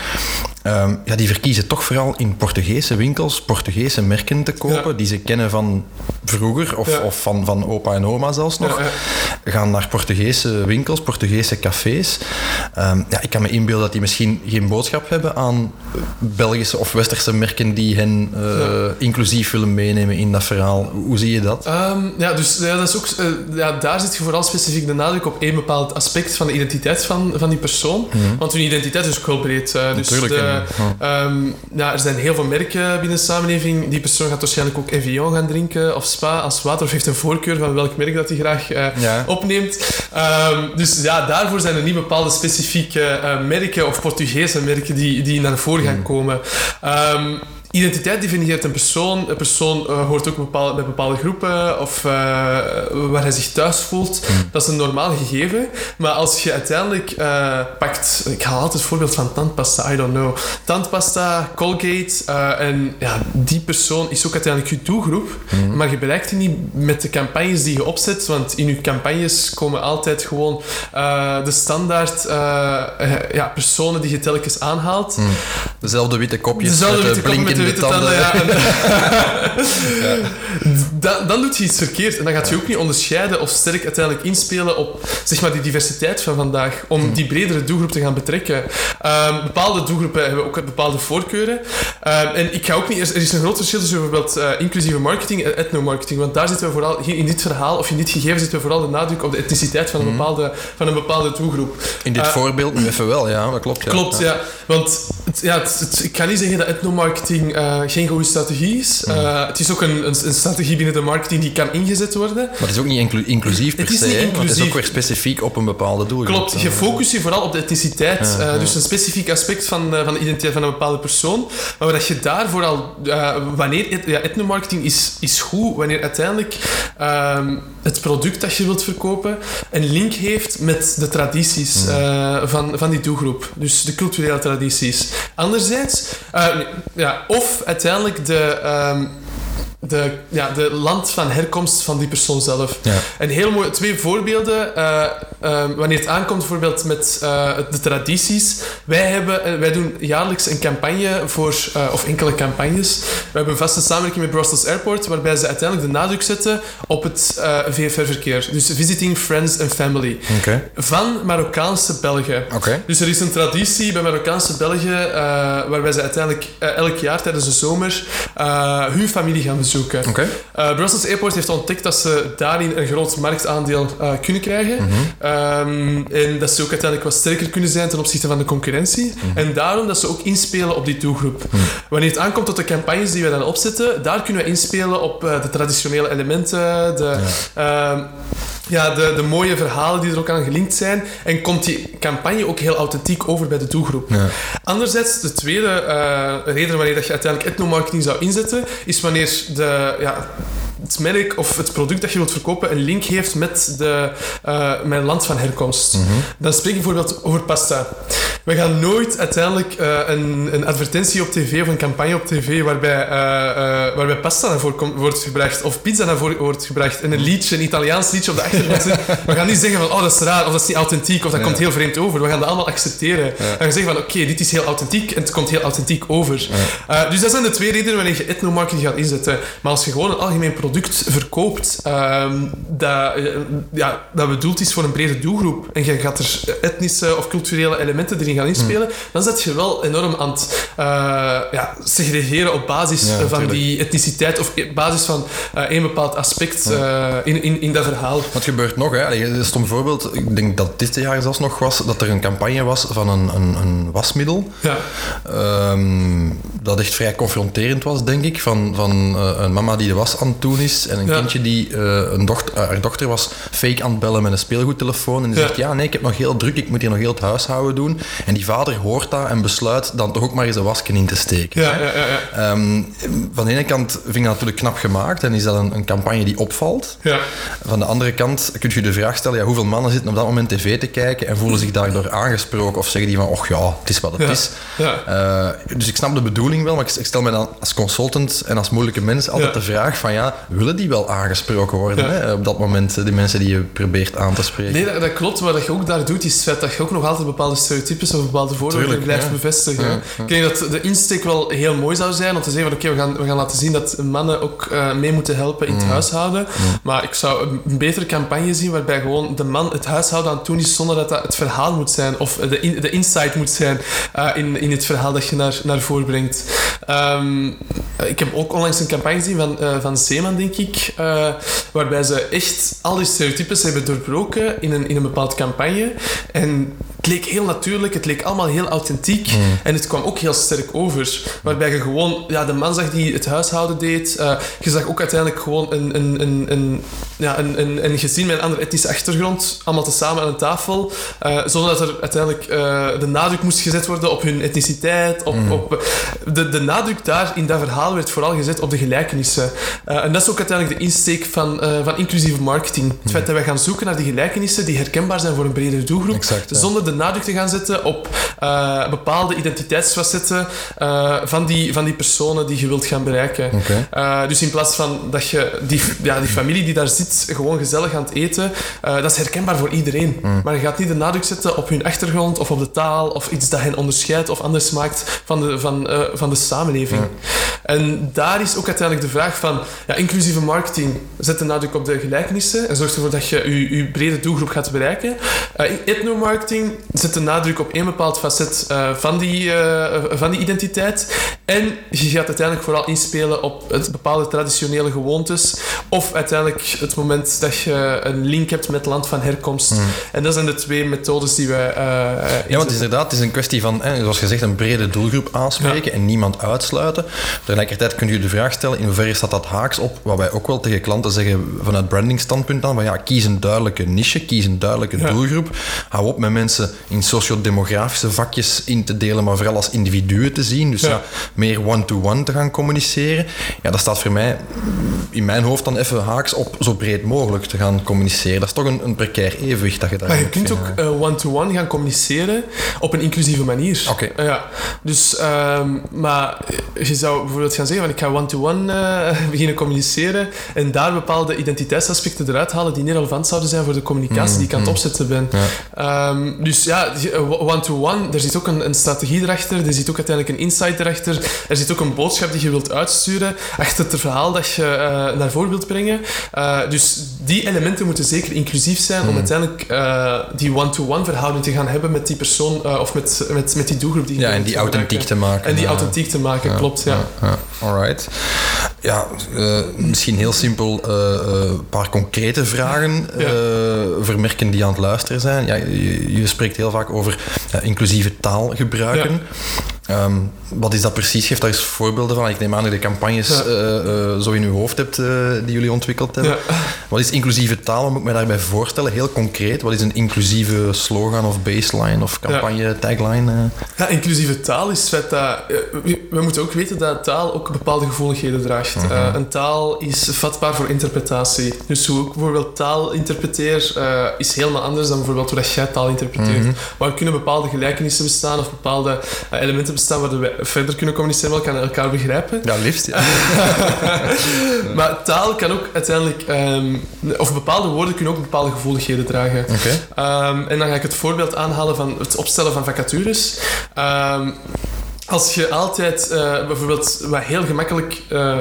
Um, ja, die verkiezen toch vooral in Portugese winkels Portugese merken te kopen, die ze kennen van vroeger of, of van, van opa en oma zelfs nog. Gaan naar Portugese winkels, Portugese cafés. Um, ja, ik kan me inbeelden dat die misschien geen boodschap hebben aan Belgische of Westerse merken die hen uh, inclusief willen meenemen in dat verhaal. Hoe zie je dat? Um, ja, dus ja, dat is ook, uh, ja, daar zit je vooral specifiek de nadruk op één bepaald aspect van de identiteit van, van die persoon. Mm Want hun identiteit is breed. Uh, dus Natuurlijk. Um, ja, er zijn heel veel merken binnen de samenleving. Die persoon gaat waarschijnlijk ook Evian gaan drinken of Spa als water of heeft een voorkeur van welk merk dat hij graag uh, opneemt. Um, dus ja, daarvoor zijn er niet bepaalde specifieke uh, merken of Portugese merken die, die naar voren gaan mm. komen. Um, Identiteit definieert een persoon. Een persoon uh, hoort ook bepaalde, bij bepaalde groepen of uh, waar hij zich thuis voelt. Hmm. Dat is een normaal gegeven. Maar als je uiteindelijk uh, pakt... Ik haal altijd het voorbeeld van tandpasta, I don't know. Tandpasta, Colgate. en ja, die persoon is ook uiteindelijk je doelgroep. Hmm. Maar je bereikt die niet met de campagnes die je opzet. Want in je campagnes komen altijd gewoon de standaard ja, personen die je telkens aanhaalt. Hmm. Dezelfde witte kopjes Dezelfde witte kopjes de witte tanden. ja. dan, dan doet je iets verkeerd. En dan gaat je ook niet onderscheiden of sterk uiteindelijk inspelen op zeg maar, die diversiteit van vandaag. Om hmm. die bredere doelgroep te gaan betrekken. Um, bepaalde doelgroepen hebben ook bepaalde voorkeuren. Um, en ik ga ook niet... Er is een groot verschil tussen bijvoorbeeld uh, inclusieve marketing en ethnomarketing. Want daar zitten we vooral... Hier in dit verhaal of in dit gegeven zitten we vooral de nadruk op de etniciteit van een hmm. bepaalde, van een bepaalde doelgroep. In dit uh, voorbeeld nu even wel, ja. Dat klopt. Ja. Klopt, ja. Want ja, het, ik kan niet zeggen dat ethnomarketing uh, geen goede strategie is. Uh, het is ook een, een, een, strategie binnen de marketing die kan ingezet worden. Maar het is ook niet inclu inclusief per het is se, niet inclusief. het is ook weer specifiek op een bepaalde doel. Klopt, je focust je vooral op de etniciteit. Uh, dus een specifiek aspect van, van de identiteit van een bepaalde persoon. Maar dat je daar vooral... wanneer... Et, ja, ethnomarketing is, is goed wanneer uiteindelijk ehm, het product dat je wilt verkopen een link heeft met de tradities van, van die doelgroep. Dus de culturele tradities. Anderzijds... ja, of uiteindelijk de, um, de, ja, de land van herkomst van die persoon zelf. Ja. En heel mooi, twee voorbeelden. eh, eh, wanneer het aankomt bijvoorbeeld met eh, de tradities. Wij, hebben, wij doen jaarlijks een campagne voor, of enkele campagnes. We hebben een vaste samenwerking met Brussels Airport, waarbij ze uiteindelijk de nadruk zetten op het VFR-verkeer. Dus visiting friends and family. Van Marokkaanse Belgen. Dus er is een traditie bij Marokkaanse Belgen, waarbij ze uiteindelijk elk jaar tijdens de zomer hun familie gaan bezoeken. Oké. Eh, Brussels Airport heeft ontdekt dat ze daarin een groot marktaandeel eh, kunnen krijgen. Ehm, en dat ze ook uiteindelijk wat sterker kunnen zijn ten opzichte van de concurrentie. En daarom dat ze ook inspelen op die doelgroep. Wanneer het aankomt tot de campagnes die we dan opzetten, daar kunnen we inspelen op eh, de traditionele elementen, de, ehm, ja, de, de mooie verhalen die er ook aan gelinkt zijn. En komt die campagne ook heel authentiek over bij de doelgroep. Ja. Anderzijds, de tweede eh, reden wanneer dat je uiteindelijk ethnomarketing zou inzetten, is wanneer de, ja, het merk of het product dat je wilt verkopen een link heeft met, de, eh, een land van herkomst. Dan spreek ik bijvoorbeeld over pasta. We gaan nooit uiteindelijk eh, een, een advertentie op tv of een campagne op tv waarbij, eh, waarbij pasta naar voren wordt gebracht of pizza naar voren wordt gebracht en een liedje, een Italiaans liedje op de achtergrond zit. We gaan niet zeggen van oh dat is raar of dat is niet authentiek of dat Ja. komt heel vreemd over. We gaan dat allemaal accepteren. En we gaan zeggen van oké, dit is heel authentiek en het komt heel authentiek over. Dus dat zijn de twee redenen wanneer je ethnomarketing gaat inzetten. Maar als je gewoon een algemeen product verkoopt ehm, dat, eh, ja, dat bedoeld is voor een brede doelgroep en je gaat er etnische of culturele elementen erin gaan inspelen, dan zet je wel enorm aan het eh, ja, segregeren op basis Ja, van die etniciteit of op basis van eh een bepaald aspect in, in, in dat verhaal. Wat gebeurt nog? Hè? Allee, Een stom voorbeeld. Ik denk dat dit jaar zelfs nog was dat er een campagne was van een, een, een wasmiddel. Ja. Ehm, dat echt vrij confronterend was, denk ik. Van, van een mama die de was aan het doen is en een Ja. kindje die eh, een dochter, eh, haar dochter was fake aan het bellen met een speelgoedtelefoon. En die Ja. zegt: Ja, nee, ik heb nog heel druk, ik moet hier nog heel het huishouden doen. En die vader hoort dat en besluit dan toch ook maar eens een wasken in te steken. Ja, ja, ja, ja. Ehm, van de ene kant vind ik dat natuurlijk knap gemaakt en is dat een, een campagne die opvalt. ja. Van de andere kant kun je de vraag stellen, ja, hoeveel mannen zitten op dat moment tv te kijken en voelen zich daardoor aangesproken of zeggen die van, och ja, het is wat het Ja. is. Eh, dus ik snap de bedoeling wel, maar ik, ik stel me dan als consultant en als moeilijke mens altijd de vraag van, ja, willen die wel aangesproken worden Ja. hè, op dat moment, eh, die mensen die je probeert aan te spreken? Nee, dat, dat klopt. Wat je ook daar doet, is het feit dat je ook nog altijd bepaalde stereotypes of bepaalde vooroordelen blijft ja. bevestigen. Ja. Ik denk dat de insteek wel heel mooi zou zijn om te zeggen van oké, we, gaan, we gaan laten zien dat mannen ook eh, mee moeten helpen in het huishouden. Maar ik zou een, betere campagne zien waarbij gewoon de man het huishouden aan het doen is zonder dat dat het verhaal moet zijn of de, in, de insight moet zijn eh, in, in het verhaal dat je naar, naar voren brengt. Ehm, ik heb ook onlangs een campagne gezien van, eh, van Zeeman, denk ik, eh, waarbij ze echt al die stereotypes hebben doorbroken in een, in een bepaalde campagne. En het leek heel natuurlijk, het leek allemaal heel authentiek en het kwam ook heel sterk over. Waarbij je gewoon ja, de man zag die het huishouden deed. eh, je zag ook uiteindelijk gewoon een, een, een, een, ja, een, een, een gezin met een andere etnische achtergrond, allemaal tezamen aan een tafel, eh, zonder dat er uiteindelijk eh, de nadruk moest gezet worden op hun etniciteit. Op, op, de, de nadruk daar in dat verhaal werd vooral gezet op de gelijkenissen. En dat is ook uiteindelijk de insteek van, van inclusieve marketing. Het feit dat wij gaan zoeken naar die gelijkenissen die herkenbaar zijn voor een bredere doelgroep, Exact, zonder de nadruk te gaan zetten op eh, bepaalde identiteitsfacetten eh, van, die, van die personen die je wilt gaan bereiken. Eh, dus in plaats van dat je die, ja, die familie die daar zit gewoon gezellig aan het eten, dat is herkenbaar voor iedereen. Mm. Maar je gaat niet de nadruk zetten op hun achtergrond of op de taal of iets dat hen onderscheidt of anders maakt van de, van, van de samenleving. En daar is ook uiteindelijk de vraag van ja, inclusieve marketing. Zet de nadruk op de gelijkenissen en zorg ervoor dat je je, je brede doelgroep gaat bereiken. Eh ethnomarketing zet de nadruk op één bepaald facet eh, van, die, eh, van die identiteit. En je gaat uiteindelijk vooral inspelen op het bepaalde traditionele gewoontes. Of uiteindelijk het moment dat je een link hebt met land van herkomst. En dat zijn de twee methodes die wij. eh, eh, Ja, want het is inzetten. inderdaad het is een kwestie van, hè, zoals gezegd, een brede doelgroep aanspreken en niemand uitsluiten. Tegelijkertijd kun je de vraag stellen, in hoeverre staat dat haaks op wat wij ook wel tegen klanten zeggen vanuit brandingstandpunt dan, van ja, kies een duidelijke niche, kies een duidelijke Ja. doelgroep. Hou op met mensen in sociodemografische vakjes in te delen, maar vooral als individuen te zien. Dus ja, Ja. meer one-to-one te gaan communiceren. Ja, dat staat voor mij in mijn hoofd dan even haaks op zo breed mogelijk te gaan communiceren. Dat is toch een, een precair evenwicht dat je daar Maar je kunt ook eh, one-to-one gaan communiceren op een inclusieve manier. Oké. Eh, ja. Dus, ehm, maar je zou bijvoorbeeld gaan zeggen van ik ga one-to-one eh, beginnen communiceren en daar bepaalde identiteitsaspecten eruit halen die niet relevant zouden zijn voor de communicatie die ik aan het opzetten ben. Ehm, dus ja, die, eh, one-to-one, er zit ook een, een strategie erachter, er zit ook uiteindelijk een insight erachter, er zit ook een boodschap die je wilt uitsturen achter het verhaal dat je eh, naar voren wilt brengen. Eh, dus die elementen moeten zeker inclusief zijn om uiteindelijk eh, die one-to-one verhouding te gaan hebben met die persoon of met, met, met die doelgroep die je Ja, en die gebruiken. authentiek te maken. En die authentiek te maken, klopt, ja. ja. Alright. Ja, eh, misschien heel simpel eh, eh, een paar concrete vragen Ja. eh, voor merken die aan het luisteren zijn. Ja, je, je spreekt heel vaak over inclusieve taal gebruiken. Ehm, wat is dat precies? Geef daar eens voorbeelden van. Ik neem aan dat je de campagnes Ja. eh, eh, zo in uw hoofd hebt eh, die jullie ontwikkeld hebben. Ja. Wat is inclusieve taal? Wat moet ik me daarbij voorstellen? Heel concreet. Wat is een inclusieve slogan of baseline of campagne, tagline? eh? Ja, inclusieve taal is het feit dat... we, we moeten ook weten dat taal ook bepaalde gevoeligheden draagt. Mhm. Een taal is vatbaar voor interpretatie. Dus hoe ik bijvoorbeeld taal interpreteer, is helemaal anders dan bijvoorbeeld hoe dat jij taal interpreteert. Mhm. Maar er kunnen bepaalde gelijkenissen bestaan of bepaalde elementen bestaan waardoor we verder kunnen communiceren elkaar en elkaar begrijpen. Ja, liefst. Ja. Maar taal kan ook uiteindelijk... ehm, of bepaalde woorden kunnen ook bepaalde gevoeligheden dragen. Oké. Ehm, en dan ga ik het voorbeeld aanhalen van het opstellen van vacatures. Ehm, als je altijd eh, bijvoorbeeld wat heel gemakkelijk eh,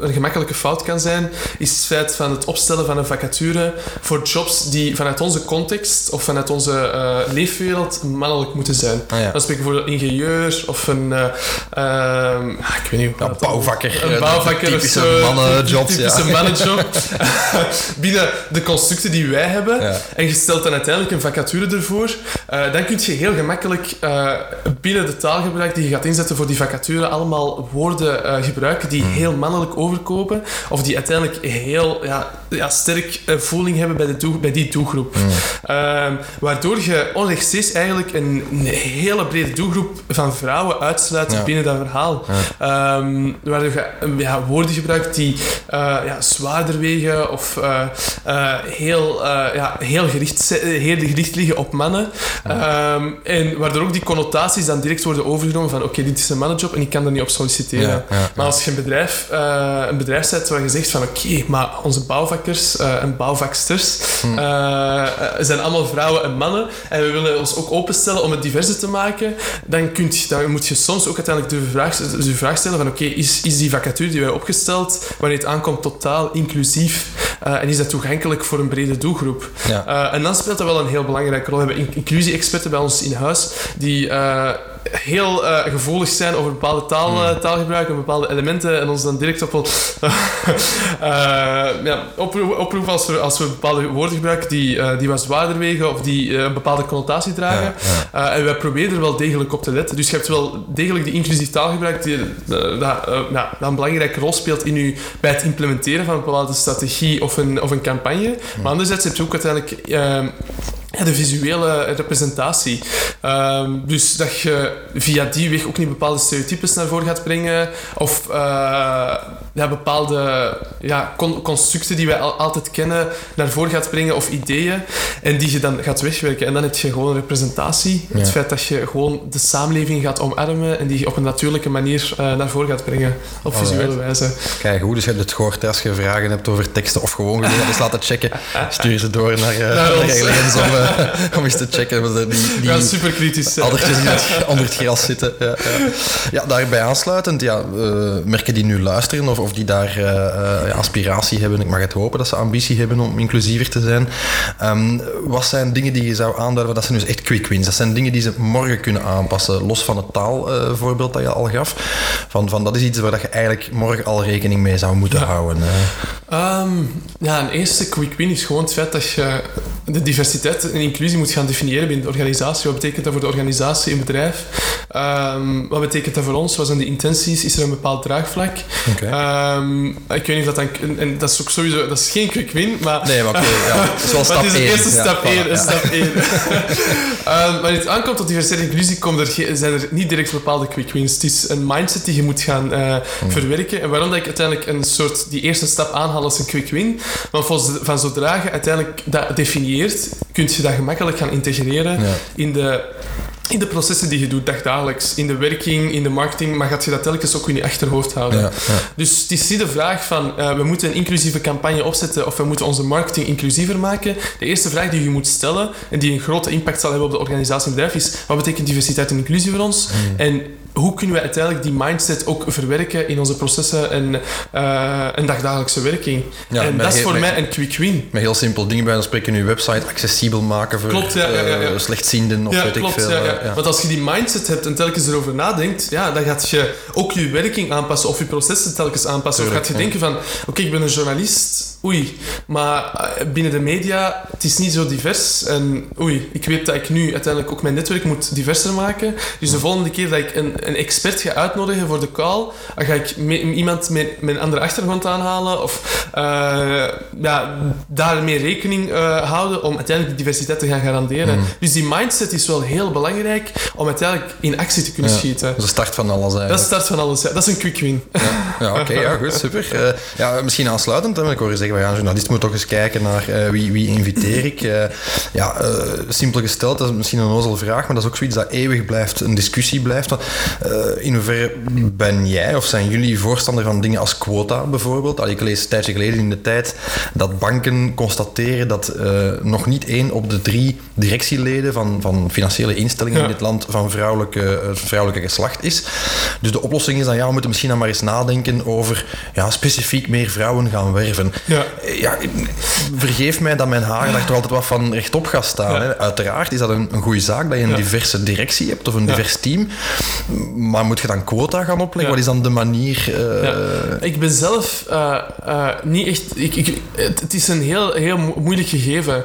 een gemakkelijke fout kan zijn, is het feit van het opstellen van een vacature voor jobs die vanuit onze context of vanuit onze eh, leefwereld mannelijk moeten zijn. Ah, ja. Dan spreek ik bijvoorbeeld een ingenieur of een eh, ehm, ah, ik weet niet hoe Ja, bouwvakker. een bouwvakker of zo. mannenjobs. Typische ja. mannenjob. Binnen de constructen die wij hebben. Ja. En je stelt dan uiteindelijk een vacature ervoor. dan kun je heel gemakkelijk binnen de taalgebruik die je gaat inzetten voor die vacature allemaal woorden eh, gebruiken die heel mannelijk overkopen. Of die uiteindelijk heel ja, ja, sterk eh, voeling hebben bij, de bij die doelgroep. Ehm, waardoor je onrechtstreeks eigenlijk een, een hele brede doelgroep van vrouwen uitsluit Ja. binnen dat verhaal. Ehm, waardoor je eh, ja, woorden gebruikt die eh, ja, zwaarder wegen of heel, ja, heel, gericht, heel gericht liggen op mannen. Ehm, en waardoor ook die connotaties dan direct worden overgenomen van oké, dit is een mannenjob en ik kan er niet op solliciteren. Ja, ja, Maar als je een bedrijf, eh, een bedrijf waar je zegt van oké, maar onze bouwvakkers eh, en bouwvaksters Hm. eh, zijn allemaal vrouwen en mannen en we willen ons ook openstellen om het diverser te maken, dan, kunt je, dan moet je soms ook uiteindelijk de vraag, de vraag stellen van oké, is, is die vacature die wij opgesteld, wanneer het aankomt totaal inclusief en is dat toegankelijk voor een brede doelgroep? En dan speelt dat wel een heel belangrijke rol. We hebben in- inclusie-experten bij ons in huis die heel eh, gevoelig zijn over bepaalde taal, eh, taalgebruik en bepaalde elementen en ons dan direct op eh, ja, oproepen, oproepen als, we, als we bepaalde woorden gebruiken die, die wat zwaarder wegen of die een bepaalde connotatie dragen. Ja, en wij proberen er wel degelijk op te letten. Dus je hebt wel degelijk die inclusief taalgebruik die, dat, een belangrijke rol speelt in u, bij het implementeren van een bepaalde strategie of een, of een campagne. Maar anderzijds heb je ook uiteindelijk ehm, de visuele representatie. Ehm, dus dat je via die weg ook niet bepaalde stereotypes naar voren gaat brengen of eh, ja, bepaalde ja, con- constructen die wij al- altijd kennen naar voren gaat brengen of ideeën en die je dan gaat wegwerken. En dan heb je gewoon een representatie. Het feit dat je gewoon de samenleving gaat omarmen en die je op een natuurlijke manier eh, naar voren gaat brengen op Alright. visuele wijze. Kijk, goed, dus je hebt het gehoord als je vragen hebt over teksten of gewoon gewoon eens laten checken. Stuur ze door naar, uh, naar. Om, eens te checken. Die, die Ja, super kritisch. zijn. addertjes die het- onder het gras zitten. Ja, ja. ja daarbij aansluitend, ja, eh, merken die nu luisteren of, of die daar eh, eh, aspiratie hebben, ik mag het hopen dat ze ambitie hebben om inclusiever te zijn. Ehm, wat zijn dingen die je zou aanduiden, dat zijn dus echt quick wins. Dat zijn dingen die ze morgen kunnen aanpassen, los van het taalvoorbeeld dat je al gaf. Van, van, dat is iets waar dat je eigenlijk morgen al rekening mee zou moeten houden. eh. Ehm, ja, een eerste quick win is gewoon het feit dat je de diversiteit inclusie moet gaan definiëren binnen de organisatie. Wat betekent dat voor de organisatie, een bedrijf? Ehm, wat betekent dat voor ons? Wat zijn de intenties? Is er een bepaald draagvlak? Ehm, ik weet niet of dat dan... En, dat is ook sowieso... Dat is geen quick win, maar... Nee, maar oké, ja, het is wel stap het is de eerste Ja, stap voilà, 1. ja. stap één. Ehm, wanneer het aankomt tot diversiteit en inclusie, er zijn er niet direct bepaalde quick wins. Het is een mindset die je moet gaan eh, Hmm. verwerken. En waarom dat ik uiteindelijk een soort die eerste stap aanhaal als een quick win. Want van zodra je uiteindelijk dat definieert, kun je dat gemakkelijk gaan integreren Ja. in de in de processen die je doet dagdagelijks, in de werking, in de marketing, maar gaat je dat telkens ook in je achterhoofd houden. Ja, ja. Dus het is niet de vraag van uh, we moeten een inclusieve campagne opzetten of we moeten onze marketing inclusiever maken. De eerste vraag die je moet stellen en die een grote impact zal hebben op de organisatie en bedrijf is wat betekent diversiteit en inclusie voor ons? Mm. En hoe kunnen we uiteindelijk die mindset ook verwerken in onze processen en, uh, en dagdagelijkse werking? Ja, en dat is voor met- mij een quick win. Met heel simpel dingen bij ons spreken, uw website accessibel maken voor Klopt, ja, ja, ja, ja. eh, slechtzienden of ja, weet klopt. ik veel. eh, ja. Want als je die mindset hebt en telkens erover nadenkt, ja, dan gaat je ook je werking aanpassen of je processen telkens aanpassen. Tuurlijk, of gaat je denken van, oké, ik ben een journalist, oei, maar eh, binnen de media, het is niet zo divers. En oei, ik weet dat ik nu uiteindelijk ook mijn netwerk moet diverser maken. Dus de volgende keer dat ik een, een expert ga uitnodigen voor de call, dan ga ik me- iemand met, een andere achtergrond aanhalen of eh, ja, daarmee rekening eh, houden om uiteindelijk die diversiteit te gaan garanderen. Mm. Dus die mindset is wel heel belangrijk om uiteindelijk in actie te kunnen Ja. schieten. Dat is de start van alles eigenlijk. Dat is de start van alles. Ja. Dat is een quick win. Ja, oké, ja, goed, super. Ja, misschien aansluitend, want ik hoor je zeggen, journalist moet toch eens kijken naar eh, wie, wie inviteer ik. Eh, ja, eh, simpel gesteld, dat is misschien een ozele vraag, maar dat is ook zoiets dat eeuwig blijft, een discussie blijft. In hoeverre ben jij of zijn jullie voorstander van dingen als quota bijvoorbeeld? Allee, ik lees een tijdje geleden in de tijd dat banken constateren dat nog niet één op de drie directieleden van, van financiële instellingen Ja. in dit land van vrouwelijke, vrouwelijke geslacht is. Dus de oplossing is dan, ja, we moeten misschien dan maar eens nadenken over ja, specifiek meer vrouwen gaan werven. Ja. Ja, vergeef mij dat mijn haar daar toch altijd wat van rechtop gaat staan. Ja. Hè. Uiteraard is dat een, een goede zaak dat je een Ja. diverse directie hebt of een divers team. Maar moet je dan quota gaan opleggen? Wat is dan de manier? eh. Ik ben zelf eh, eh, niet echt... Ik, ik, het, is een heel, heel mo- moeilijk gegeven.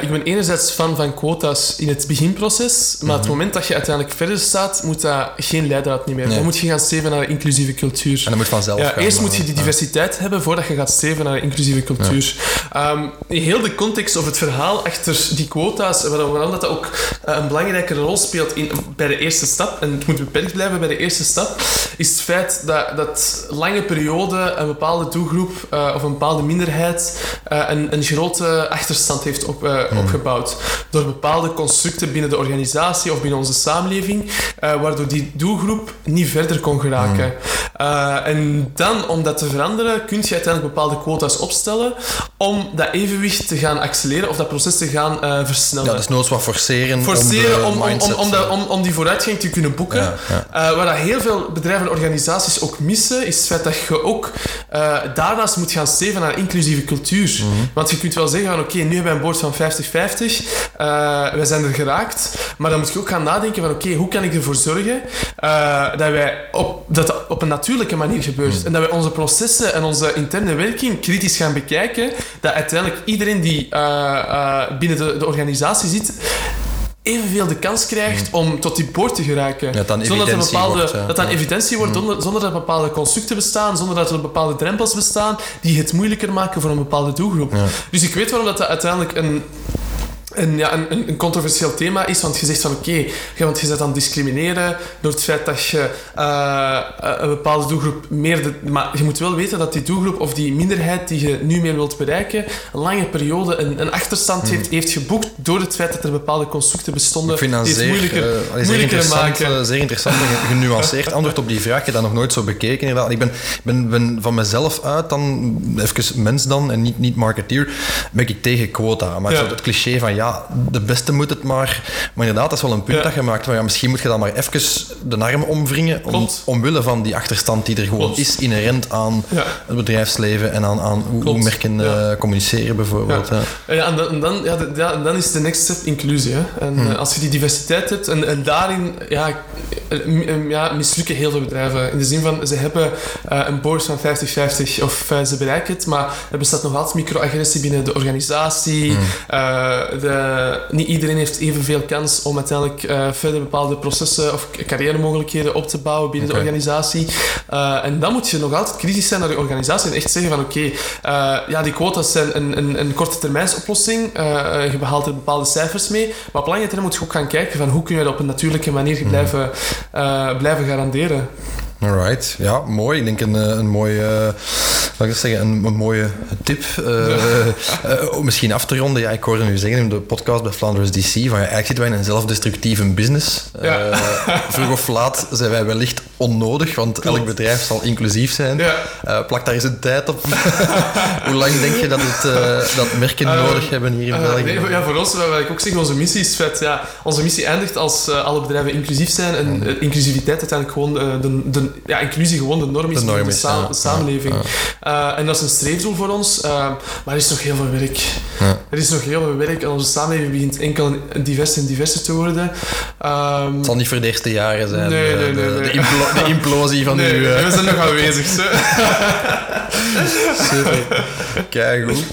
Ik ben enerzijds fan van quota's in het beginproces, maar het moment dat je uiteindelijk verder staat, moet dat geen leidraad niet meer. Nee. Dan moet je gaan streven naar een inclusieve cultuur. En dat moet vanzelf Ja, gaan, eerst moet je die diversiteit hebben voordat je gaat streven naar een inclusieve cultuur. Ehm, in heel de context of het verhaal achter die quota's, waarom, dat, ook eh, een belangrijke rol speelt in, bij de eerste stap, en het moet beperkt blijven bij de eerste stap, is het feit dat, dat lange periode een bepaalde doelgroep eh, of een bepaalde minderheid eh, een, een grote achterstand heeft op, eh, opgebouwd. Door bepaalde constructen binnen de organisatie of binnen onze samenleving, waardoor die doelgroep niet verder kon geraken. Eh, en dan, om dat te veranderen, kun je uiteindelijk bepaalde quota's opstellen om dat evenwicht te gaan accelereren of dat proces te gaan eh, versnellen. Ja, dus noods wat forceren, Forceren om, om, om, dat- eh, om, om die vooruitgang te kunnen boeken. Ja, ja. Waar dat heel veel bedrijven en organisaties ook missen, is het feit dat je ook daarnaast moet gaan streven naar inclusieve cultuur. Mhm. Want je kunt wel zeggen van oké, nu hebben wij een boord van 50-50, eh, wij zijn er geraakt, maar dan moet je ook gaan nadenken van oké, hoe kan ik ervoor zorgen dat, wij op, dat dat op een natuurlijke manier gebeurt. En dat wij onze processen en onze interne werking kritisch gaan bekijken, dat uiteindelijk iedereen die eh, eh, binnen de, de organisatie zit, evenveel de kans krijgt om tot die boord te geraken. Ja, dat dan zonder dat er bepaalde, wordt, ja. dat dan evidentie wordt, zonder, zonder dat bepaalde constructen bestaan, zonder dat er bepaalde drempels bestaan die het moeilijker maken voor een bepaalde doelgroep. Ja. Dus ik weet waarom dat, dat uiteindelijk een, een, ja, een, een- controversieel thema is, want je zegt van oké, want je bent aan het discrimineren door het feit dat je eh, een bepaalde doelgroep meer... De, maar je moet wel weten dat die doelgroep of die minderheid die je nu meer wilt bereiken, een lange periode een, een achterstand heeft, heeft geboekt door het feit dat er bepaalde constructen bestonden die het zeer, moeilijker, eh, allee, zeer, interessant, maken. eh, zeer interessant en ge- genuanceerd antwoord op die vraag. Ik heb dat nog nooit zo bekeken. inderdaad. Ik ben, ben, ben van mezelf uit dan, even mens dan en niet, niet marketeer, ben ik tegen quota. Maar Ja. zo het cliché van ja, de beste moet het maar. Maar inderdaad, dat is wel een punt Ja. dat je maakt. Van, ja, misschien moet je dan maar even de arm omwringen om, omwille van die achterstand die er gewoon Klopt. is inherent aan Ja. het bedrijfsleven en aan, aan hoe, merken Ja. eh, communiceren bijvoorbeeld. Ja. Ja. Ja, en dan, ja, ja, dan is de next step inclusie. Hè. En eh, als je die diversiteit hebt, en, en daarin ja, eh, ja, mislukken heel veel bedrijven. In de zin van, ze hebben een board van 50-50 of ze bereiken het, maar er bestaat nog altijd microagressie binnen de organisatie. Eh, de, niet iedereen heeft evenveel kans om uiteindelijk eh, verder bepaalde processen of carrière-mogelijkheden op te bouwen binnen de organisatie. Eh, en dan moet je nog altijd kritisch zijn naar je organisatie en echt zeggen van oké, eh, ja, die quota's zijn een, een, een korte termijnsoplossing. Eh, je behaalt er bepaalde cijfers mee. Maar op lange termijn moet je ook gaan kijken van hoe kun je dat op een natuurlijke manier blijven, eh, blijven garanderen. Alright, ja, mooi. Ik denk een, eh, een mooi eh, Laat ik zeggen, een, een mooie tip. Uh, misschien af te ronden. Ja, ik hoorde nu zeggen in de podcast bij Flanders DC van ja, eigenlijk zitten wij in een zelfdestructieve business. Ja. vroeg of laat zijn wij wellicht onnodig, want elk bedrijf zal inclusief zijn. Ja. plak daar eens een tijd op. Hoe lang denk je dat, het, dat merken nodig hebben hier in België? Nee, ja, voor ons, wat ik ook zeg, onze missie is vet. Ja, onze missie eindigt als alle bedrijven inclusief zijn en inclusiviteit uiteindelijk gewoon de, de, ja, inclusie gewoon de norm is, de norm is de, samenleving. En dat is een streefdoel voor ons, maar er is nog heel veel werk. Er is nog heel veel werk en onze samenleving begint enkel diverser en diverser te worden. Um, het zal niet voor de eerste jaren zijn, nee, nee, nee, de, de, implo de, implosie van nee, uw... we zijn nog aanwezig. Super. Kijk goed.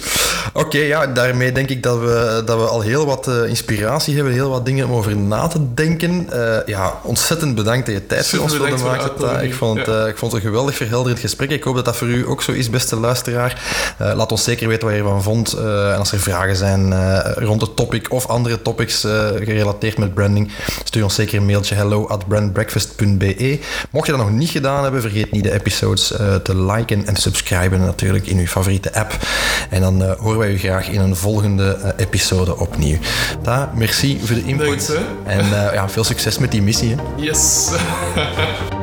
Oké, ja, daarmee denk ik dat we, dat we al heel wat uh, inspiratie hebben, heel wat dingen om over na te denken. Uh, ja, ontzettend bedankt dat je tijd voor ons wilde maken. Ik vond, ja. uh, ik vond het een geweldig verhelderend gesprek. Ik hoop dat dat voor u ook zo is, beste luisteraar. laat ons zeker weten wat je ervan vond. en als er vragen zijn rond het topic of andere topics gerelateerd met branding, stuur ons zeker een mailtje hello at brandbreakfast.be. Mocht je dat nog niet gedaan hebben, vergeet niet de episodes te liken en subscriben natuurlijk in uw favoriete app. En dan horen wij u graag in een volgende uh, episode opnieuw. Da, merci voor de input. Thanks, en uh, ja, veel succes met die missie. Hè. Yes.